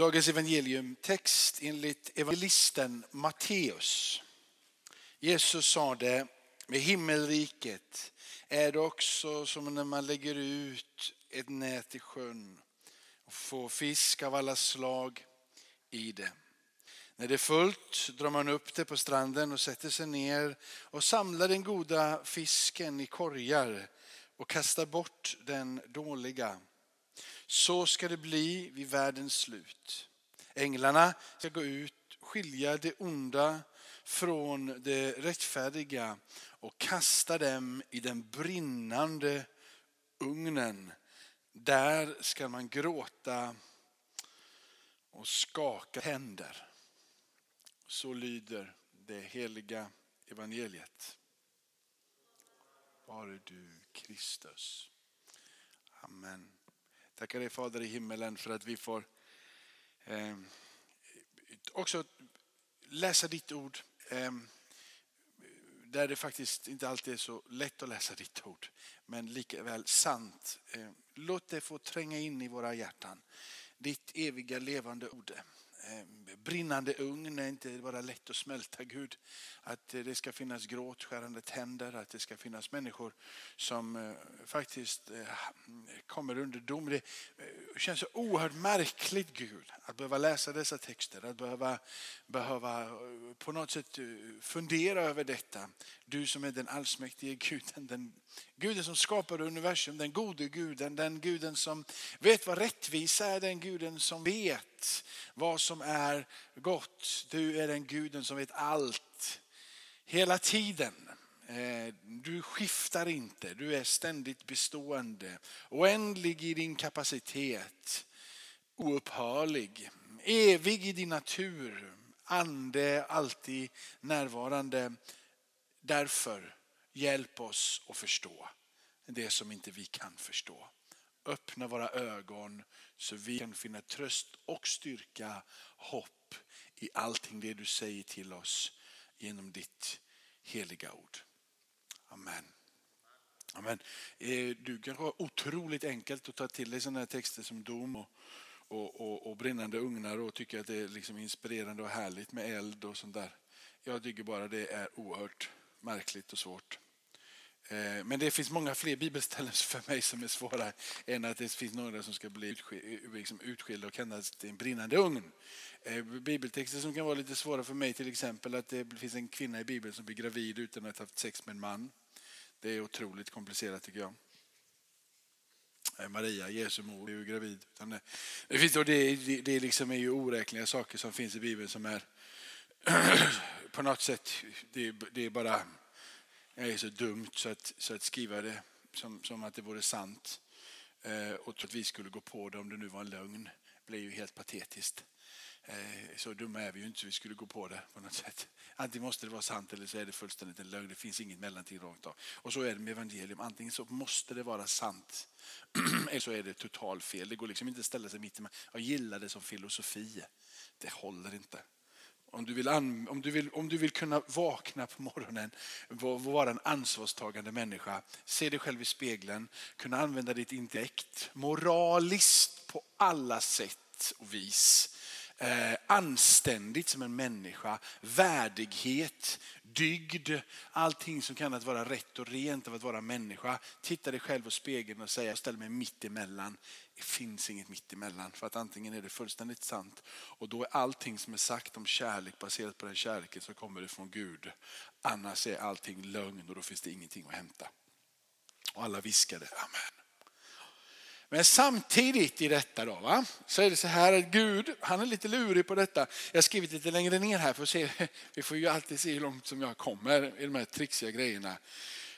Dagens evangeliumtext enligt evangelisten Matteus. Jesus sa det, med himmelriket är det också som när man lägger ut ett nät i sjön och får fisk av alla slag i det. När det är fullt drar man upp det på stranden och sätter sig ner och samlar den goda fisken i korgar och kastar bort den dåliga. Så ska det bli vid världens slut. Änglarna ska gå ut, skilja det onda från det rättfärdiga och kasta dem i den brinnande ugnen. Där ska man gråta och skaka händer. Så lyder det heliga evangeliet. Vare du Kristus. Amen. Tackar dig Fader i himmelen för att vi får eh, också läsa ditt ord. Eh, där det faktiskt inte alltid är så lätt att läsa ditt ord. Men likaväl sant. Eh, låt det få tränga in i våra hjärtan. Ditt eviga levande ord. Eh, brinnande ugn är inte bara lätt att smälta Gud. Att eh, det ska finnas gråtskärande tänder, att det ska finnas människor som eh, faktiskt mm, kommer under dom. Det känns så oerhört märkligt Gud att behöva läsa dessa texter, att behöva, behöva på något sätt fundera över detta. Du som är den allsmäktige guden, den guden som skapade universum, den gode guden, den guden som vet vad rättvisa är, den guden som vet vad som är gott. Du är den guden som vet allt hela tiden. Eh, du skiftar inte, du är ständigt bestående, oändlig i din kapacitet, oupphörlig, evig i din natur, ande alltid närvarande. Därför hjälp oss att förstå det som inte vi kan förstå. Öppna våra ögon så vi kan finna tröst och styrka, hopp i allting det du säger till oss genom ditt heliga ord. Amen. Amen. Eh, du kan ha otroligt enkelt att ta till dig sådana här texter som dom och, och, och, och brinnande ugnar och tycka att det är liksom inspirerande och härligt med eld och sånt där. Jag tycker bara det är oerhört märkligt och svårt. Eh, men det finns många fler bibelställen för mig som är svåra än att det finns några som ska bli eh, eh, liksom utskilda och kallas till en brinnande ugn. Bibeltexter som kan vara lite svåra för mig till exempel att det finns en kvinna i Bibeln som blir gravid utan att ha haft sex med en man. Det är otroligt komplicerat tycker jag. Maria, Jesu mor, är ju gravid. Det, finns, och det, det, det liksom är ju oräkneliga saker som finns i Bibeln som är på något sätt, det, det är bara det är så dumt så att, så att skriva det som, som att det vore sant eh, och att vi skulle gå på det om det nu var en lögn blir ju helt patetiskt. Eh, så dumma är vi ju inte så vi skulle gå på det på något sätt. Antingen måste det vara sant eller så är det fullständigt en lögn. Det finns inget mellanting rakt av. Och så är det med evangelium. Antingen så måste det vara sant eller så är det total fel. Det går liksom inte att ställa sig mitt emellan. Jag gillar det som filosofi. Det håller inte. Om du, vill, om, du vill, om du vill kunna vakna på morgonen, vara en ansvarstagande människa, se dig själv i spegeln, kunna använda ditt intellekt moraliskt på alla sätt och vis. Eh, anständigt som en människa, värdighet, dygd, allting som kan att vara rätt och rent av att vara människa. Titta dig själv i spegeln och säga, jag ställer mig mitt emellan. Det finns inget mitt emellan för att antingen är det fullständigt sant och då är allting som är sagt om kärlek baserat på den kärleken som kommer ifrån Gud. Annars är allting lögn och då finns det ingenting att hämta. Och alla viskade amen. Men samtidigt i detta då, va? så är det så här att Gud, han är lite lurig på detta. Jag har skrivit lite längre ner här för att se, vi får ju alltid se hur långt som jag kommer i de här trixiga grejerna.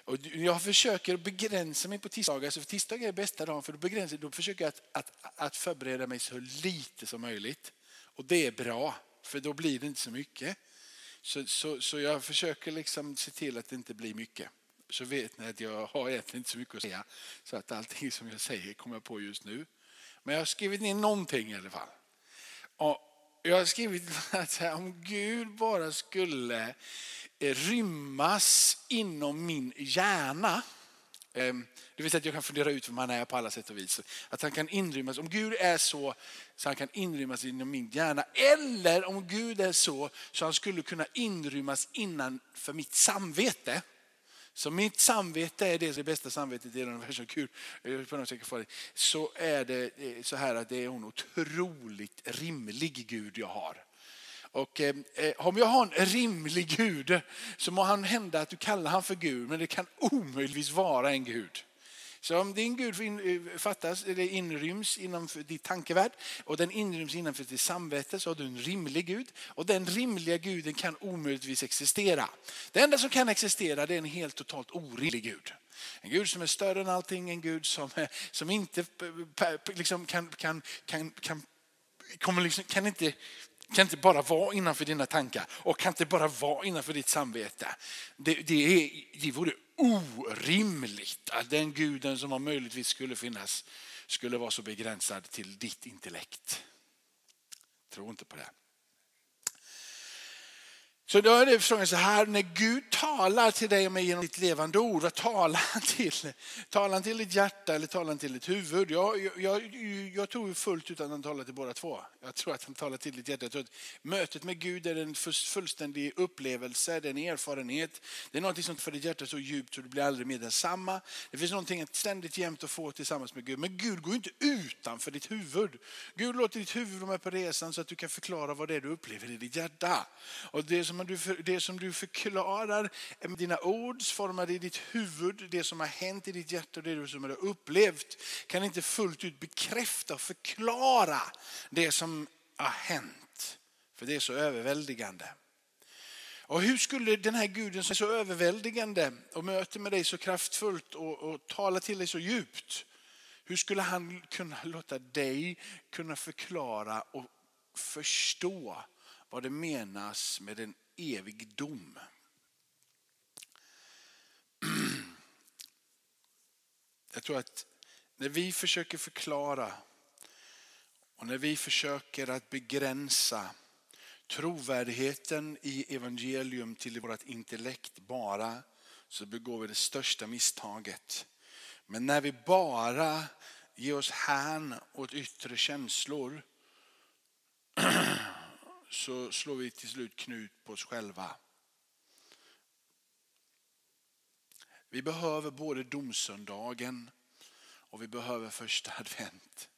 Och jag försöker begränsa mig på tisdagar, så för tisdagar är bästa dagen för då, begränsar, då försöker jag att, att, att förbereda mig så lite som möjligt. Och det är bra, för då blir det inte så mycket. Så, så, så jag försöker liksom se till att det inte blir mycket så vet ni att jag har egentligen inte så mycket att säga. Så att allting som jag säger kommer jag på just nu. Men jag har skrivit ner någonting i alla fall. Och jag har skrivit att om Gud bara skulle eh, rymmas inom min hjärna. Det vill säga att jag kan fundera ut vem han är på alla sätt och vis. Att han kan inrymmas. Om Gud är så, så han kan inrymmas inom min hjärna. Eller om Gud är så, så han skulle kunna inrymmas innanför mitt samvete. Så mitt samvete är det, det bästa samvetet i universum. Gud, så är det så här att det är en otroligt rimlig Gud jag har. Och eh, eh, om jag har en rimlig Gud så må han hända att du kallar han för Gud, men det kan omöjligtvis vara en Gud. Så om din Gud eh, fattas, eller inryms inom ditt tankevärld och den inryms innanför ditt samvete så har du en rimlig Gud. Och den rimliga guden kan omöjligtvis existera. Det enda som kan existera det är en helt totalt orimlig Gud. En Gud som är större än allting, en Gud som, eh, som inte eh, liksom kan, kan, kan, kan, kommer liksom, kan inte kan inte bara vara innanför dina tankar och kan inte bara vara innanför ditt samvete. Det, det, är, det vore orimligt att den guden som möjligtvis skulle finnas skulle vara så begränsad till ditt intellekt. Tro inte på det. Så då är det frågan så här, när Gud talar till dig och mig genom ditt levande ord, vad talar han till? Talar han till ditt hjärta eller talar han till ditt huvud? Jag, jag, jag tror fullt ut att han talar till båda två. Jag tror att han talar till ditt hjärta. Jag tror att mötet med Gud är en fullständig upplevelse, det är en erfarenhet. Det är något som för ditt hjärta så djupt så du blir aldrig mer densamma. Det finns någonting att ständigt jämt att få tillsammans med Gud. Men Gud går inte utanför ditt huvud. Gud låter ditt huvud vara med på resan så att du kan förklara vad det är du upplever i ditt hjärta. Och det som du, det som du förklarar med dina ord formar i ditt huvud, det som har hänt i ditt hjärta och det som du har upplevt kan inte fullt ut bekräfta och förklara det som har hänt. För det är så överväldigande. Och hur skulle den här guden som är så överväldigande och möter med dig så kraftfullt och, och talar till dig så djupt. Hur skulle han kunna låta dig kunna förklara och förstå vad det menas med en evig dom. Jag tror att när vi försöker förklara och när vi försöker att begränsa trovärdigheten i evangelium till vårt intellekt bara så begår vi det största misstaget. Men när vi bara ger oss hän åt yttre känslor så slår vi till slut knut på oss själva. Vi behöver både domsöndagen och vi behöver första advent.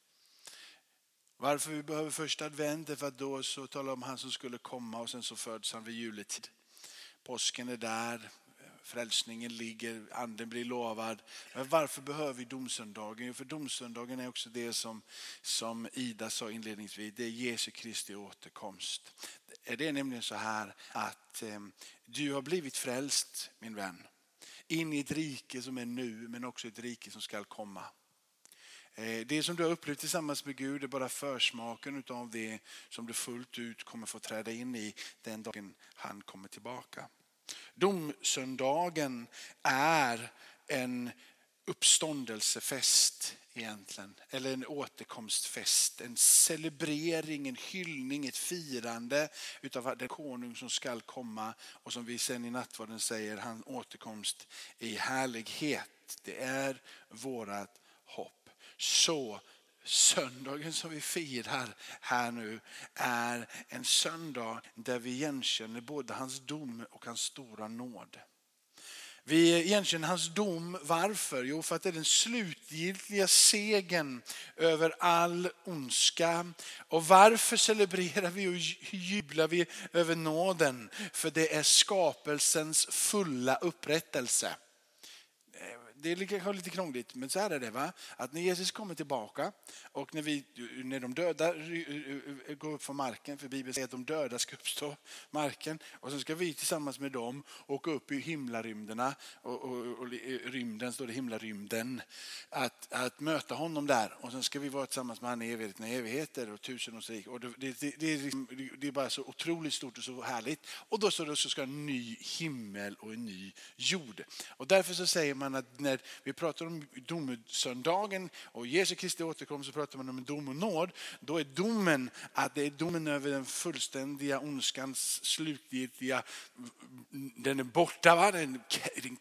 Varför vi behöver första advent är för att då så talar om han som skulle komma och sen så föds han vid juletid. Påsken är där, frälsningen ligger, anden blir lovad. Men varför behöver vi domsöndagen? Jo, för domsöndagen är också det som, som Ida sa inledningsvis, det är Jesu Kristi återkomst. Det är nämligen så här att eh, du har blivit frälst min vän. In i ett rike som är nu men också ett rike som skall komma. Eh, det som du har upplevt tillsammans med Gud är bara försmaken av det som du fullt ut kommer få träda in i den dagen han kommer tillbaka. Domsöndagen är en uppståndelsefest egentligen. Eller en återkomstfest, en celebrering, en hyllning, ett firande utav den konung som skall komma och som vi sen i nattvarden säger, han återkomst i härlighet. Det är vårat hopp. Så Söndagen som vi firar här nu är en söndag där vi igenkänner både hans dom och hans stora nåd. Vi igenkänner hans dom. Varför? Jo, för att det är den slutgiltiga segern över all ondska. Och varför celebrerar vi och jublar vi över nåden? För det är skapelsens fulla upprättelse det är kanske lite krångligt, men så här är det. Va? Att när Jesus kommer tillbaka och när, vi, när de döda går upp från marken, för Bibeln säger att de döda ska uppstå marken och så ska vi tillsammans med dem åka upp i himlarymderna och, och, och rymden står det himlarymden. Att, att möta honom där och sen ska vi vara tillsammans med honom i evigheten evigheter och tusenårsrik. Och det, det, det, är liksom, det är bara så otroligt stort och så härligt. Och då så, så ska en ny himmel och en ny jord. Och därför så säger man att när när vi pratar om domsöndagen och Jesu Kristi återkomst så pratar man om dom och nåd. Då är domen att det är domen över den fullständiga ondskans slutgiltiga, den är borta, va? Den, den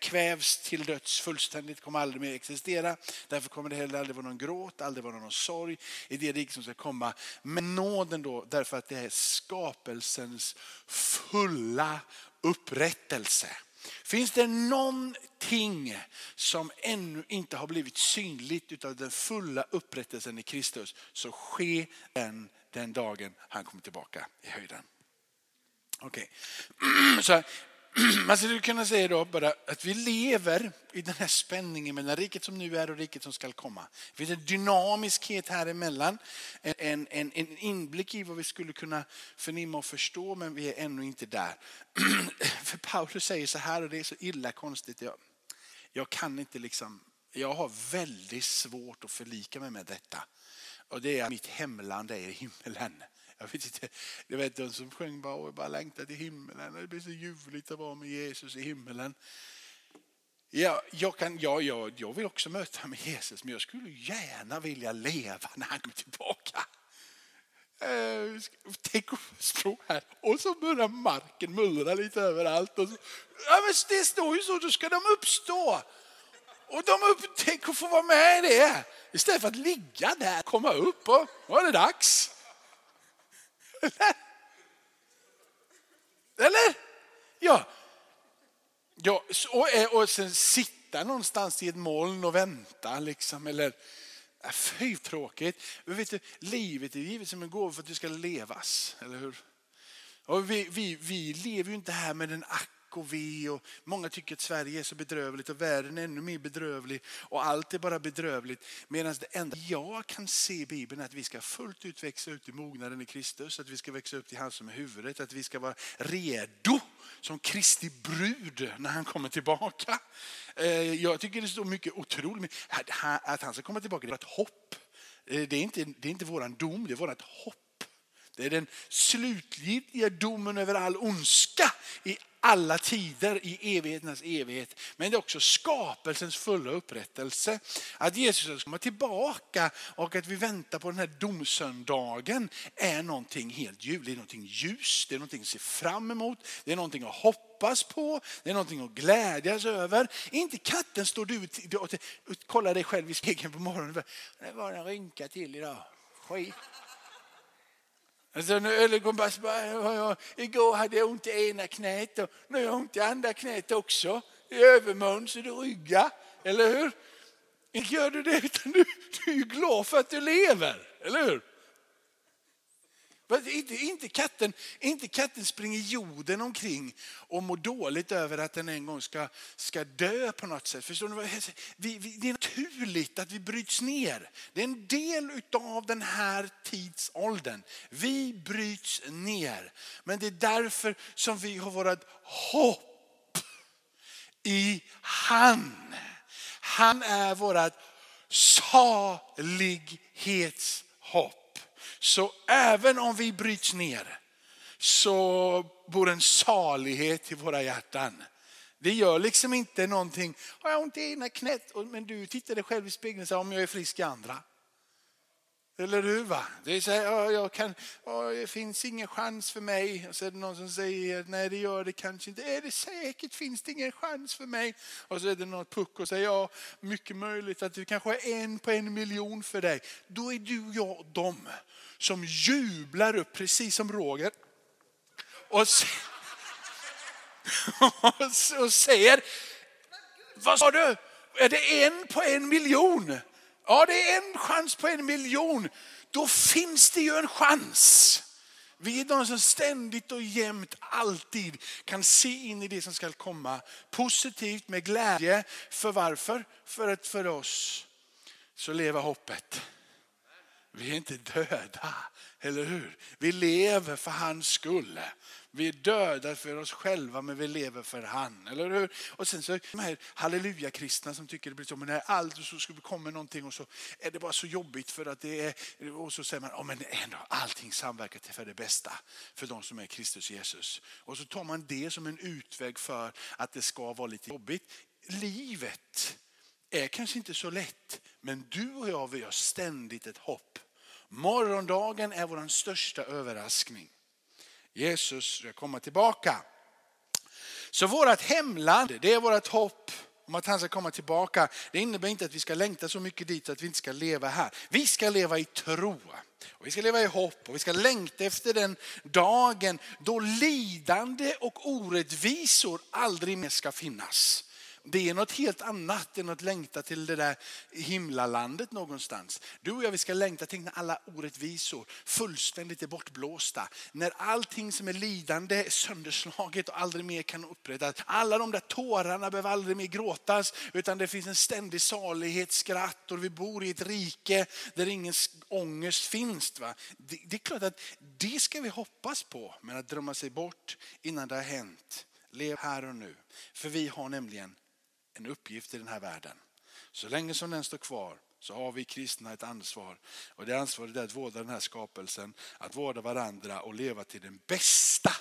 kvävs till döds fullständigt, kommer aldrig mer existera. Därför kommer det heller aldrig vara någon gråt, aldrig vara någon sorg i det rike som ska komma. Men nåden då, därför att det är skapelsens fulla upprättelse. Finns det någonting som ännu inte har blivit synligt av den fulla upprättelsen i Kristus så sker den den dagen han kommer tillbaka i höjden. Okej, okay. man skulle kunna säga då bara att vi lever i den här spänningen mellan riket som nu är och riket som ska komma. Det finns en dynamiskhet här emellan, en, en, en inblick i vad vi skulle kunna förnimma och förstå men vi är ännu inte där. För Paulus säger så här och det är så illa konstigt. Jag, jag kan inte liksom, jag har väldigt svårt att förlika mig med detta. Och det är att mitt hemland är himmelen. Jag vet inte, du vet de som sjöng bara, jag bara längtar till himmelen. Det blir så ljuvligt att vara med Jesus i himmelen. Ja, jag, kan, ja, ja, jag vill också möta med Jesus men jag skulle gärna vilja leva när han kommer tillbaka. Eh, tänk att stå här och så börjar marken mullra lite överallt. Och så, ja, men det står ju så, då ska de uppstå. Och de upptäcker att få vara med i det. Istället för att ligga där, komma upp och var är det dags. Eller? Eller? Ja. ja och, eh, och sen sitta någonstans i ett moln och vänta. Liksom, eller, äh, fy tråkigt. Vet du, livet är givet som en gåva för att det ska levas. Eller hur? Och vi, vi, vi lever ju inte här med en akt och och många tycker att Sverige är så bedrövligt och världen är ännu mer bedrövlig och allt är bara bedrövligt. Medan det enda jag kan se i Bibeln är att vi ska fullt ut växa ut i mognaden i Kristus, att vi ska växa upp till han som är huvudet, att vi ska vara redo som Kristi brud när han kommer tillbaka. Eh, jag tycker det står mycket otroligt, att han ska komma tillbaka det är ett hopp. Eh, det är inte, det är inte våran dom, det är vårt hopp. Det är den slutgiltiga domen över all ondska i alla tider i evigheternas evighet. Men det är också skapelsens fulla upprättelse. Att Jesus ska komma tillbaka och att vi väntar på den här domsöndagen är någonting helt ljuvligt. Det är någonting ljust, det är någonting att se fram emot, det är någonting att hoppas på, det är någonting att glädjas över. Inte katten står du och kollar dig själv i spegeln på morgonen. Det var en rynka till idag. Skit. Alltså, bara, igår hade jag ont i ena knät och nu har jag ont i andra knät också. I övermun så det rygga, Eller hur? Inte gör du det utan du, du är ju glad för att du lever. Eller hur? Inte, inte, katten, inte katten springer jorden omkring och mår dåligt över att den en gång ska, ska dö på något sätt. Förstår ni? Vi, vi, det är naturligt att vi bryts ner. Det är en del av den här tidsåldern. Vi bryts ner. Men det är därför som vi har vårt hopp i han. Han är vårt salighetshopp. Så även om vi bryts ner så bor en salighet i våra hjärtan. Det gör liksom inte någonting, har jag ont i ena knät, men du tittar dig själv i spegeln och säger om jag är frisk i andra. Eller hur? Va? Det, är så här, jag kan, det finns ingen chans för mig. Och så är det någon som säger nej det gör det kanske inte. Är det säkert finns det ingen chans för mig? Och så är det någon puck och säger ja mycket möjligt att det kanske är en på en miljon för dig. Då är du och jag de som jublar upp precis som Roger. Och, och säger, vad sa du? Är det en på en miljon? Ja, det är en chans på en miljon. Då finns det ju en chans. Vi är de som ständigt och jämt alltid kan se in i det som ska komma. Positivt med glädje. För varför? För att för oss så lever hoppet. Vi är inte döda, eller hur? Vi lever för hans skull. Vi är döda för oss själva men vi lever för han. Eller hur? Och sen så de här halleluja-kristna som tycker det blir så, men när allt så skulle komma någonting och så är det bara så jobbigt för att det är, och så säger man, oh, men ändå allting samverkar till för det bästa för de som är Kristus Jesus. Och så tar man det som en utväg för att det ska vara lite jobbigt. livet är kanske inte så lätt, men du och jag vi har ständigt ett hopp. Morgondagen är vår största överraskning. Jesus ska komma tillbaka. Så vårt hemland, det är vårt hopp om att han ska komma tillbaka. Det innebär inte att vi ska längta så mycket dit att vi inte ska leva här. Vi ska leva i tro. Och vi ska leva i hopp och vi ska längta efter den dagen då lidande och orättvisor aldrig mer ska finnas. Det är något helt annat än att längta till det där himlalandet någonstans. Du och jag vi ska längta till när alla orättvisor fullständigt är bortblåsta. När allting som är lidande är sönderslaget och aldrig mer kan upprättas. Alla de där tårarna behöver aldrig mer gråtas utan det finns en ständig salighet, skratt och vi bor i ett rike där ingen ångest finns. Va? Det, det är klart att det ska vi hoppas på men att drömma sig bort innan det har hänt. Lev här och nu. För vi har nämligen en uppgift i den här världen. Så länge som den står kvar så har vi kristna ett ansvar. Och det ansvaret är att vårda den här skapelsen, att vårda varandra och leva till den bästa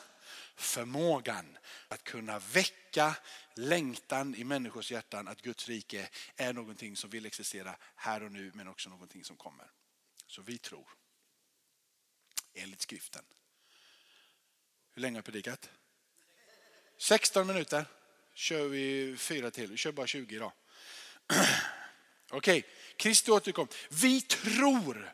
förmågan att kunna väcka längtan i människors hjärtan att Guds rike är någonting som vill existera här och nu men också någonting som kommer. Så vi tror, enligt skriften. Hur länge har jag predikat? 16 minuter kör vi fyra till. Vi kör bara 20 idag. Okej, okay. Kristi återkom. Vi tror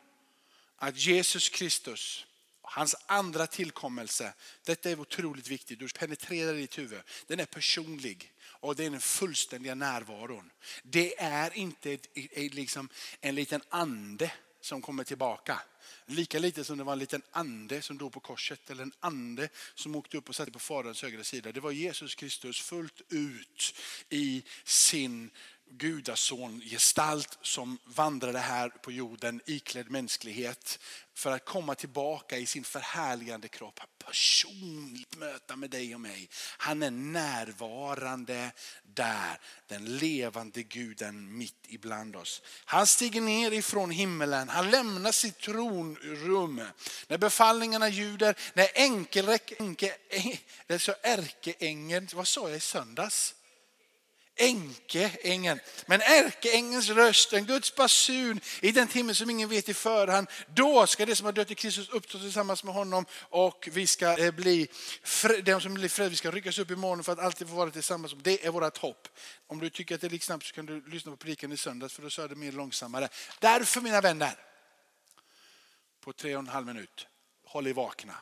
att Jesus Kristus, hans andra tillkommelse, detta är otroligt viktigt. Du penetrerar ditt huvud. Den är personlig och det är den fullständiga närvaron. Det är inte ett, liksom en liten ande som kommer tillbaka. Lika lite som det var en liten ande som dog på korset eller en ande som åkte upp och satte på Faderns högra sida. Det var Jesus Kristus fullt ut i sin gudason gestalt som vandrade här på jorden iklädd mänsklighet för att komma tillbaka i sin förhärligande kropp. Personligt möta med dig och mig. Han är närvarande där, den levande guden mitt ibland oss. Han stiger ner ifrån himmelen, han lämnar sitt tronrum. När befallningarna ljuder, när enkelräck, ärkeängeln, vad sa jag i söndags? Änkeängeln. Men ärkeängelns röst, en Guds basun i den timme som ingen vet i förhand. Då ska det som har dött i Kristus uppstå tillsammans med honom och vi ska eh, bli, de som blir fred, vi ska ryckas upp i morgon för att alltid få vara tillsammans. Det är vårt hopp. Om du tycker att det gick snabbt så kan du lyssna på predikan i söndags för då sa jag det mer långsammare. Därför mina vänner, på tre och en halv minut, håll er vakna.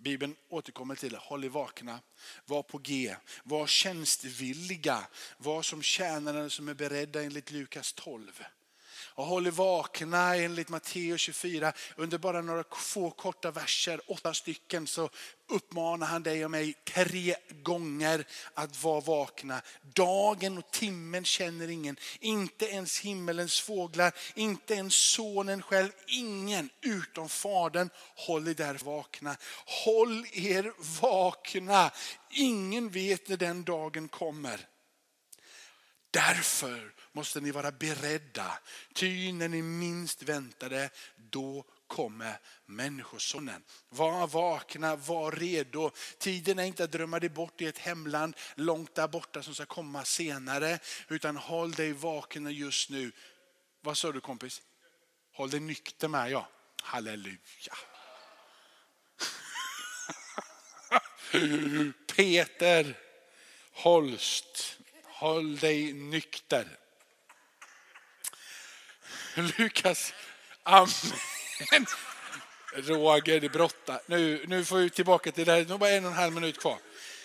Bibeln återkommer till det. Håll er vakna, var på G, var tjänstvilliga, var som tjänare som är beredda enligt Lukas 12 och håller vakna enligt Matteus 24. Under bara några få korta verser, åtta stycken, så uppmanar han dig och mig tre gånger att vara vakna. Dagen och timmen känner ingen, inte ens himmelens fåglar, inte ens sonen själv, ingen utom fadern håller där vakna. Håll er vakna, ingen vet när den dagen kommer. Därför måste ni vara beredda. Ty när ni minst väntade, då kommer Människosonen. Var vakna, var redo. Tiden är inte att drömma dig bort i ett hemland långt där borta som ska komma senare. Utan håll dig vaken just nu. Vad sa du kompis? Håll dig nykter med ja. Halleluja. Peter Holst, håll dig nykter. Lukas, amen. Roger, det brottar. Nu, nu får vi tillbaka till det här, nu bara en och en halv minut kvar.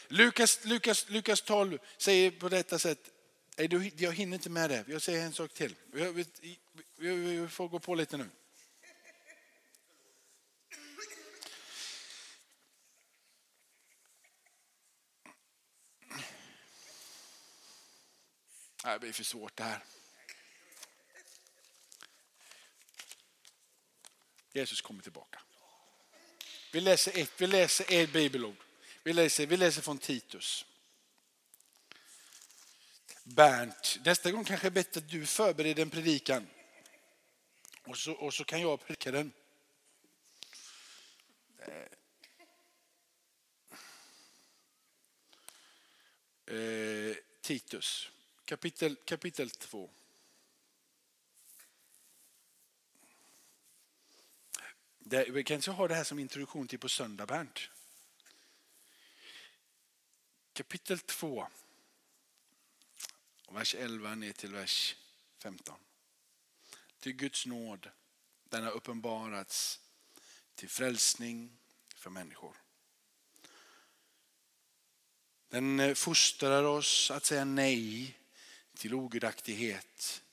Lukas, Lukas, Lukas 12 säger på detta sätt, jag hinner inte med det, jag säger en sak till. Vi, vi, vi får gå på lite nu. Det blir för svårt det här. Jesus kommer tillbaka. Vi läser ett, vi läser ett bibelord. Vi läser, vi läser från Titus. Bernt, nästa gång kanske det är bättre att du förbereder en predikan. Och så, och så kan jag predika den. Eh, Titus kapitel, kapitel 2. Det, vi kanske har det här som introduktion till på söndag, Bernt. Kapitel 2, vers 11 ner till vers 15. Till Guds nåd, den har uppenbarats till frälsning för människor. Den eh, fostrar oss att säga nej till ogudaktighet,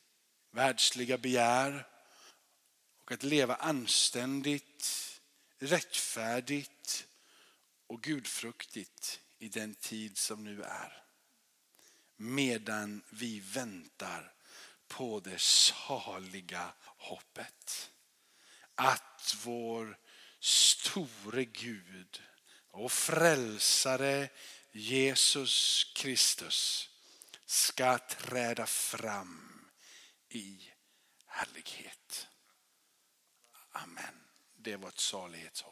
världsliga begär och att leva anständigt, rättfärdigt och gudfruktigt i den tid som nu är. Medan vi väntar på det saliga hoppet. Att vår store Gud och frälsare Jesus Kristus ska träda fram i härlighet. Amen. Det är vårt salighetshopp.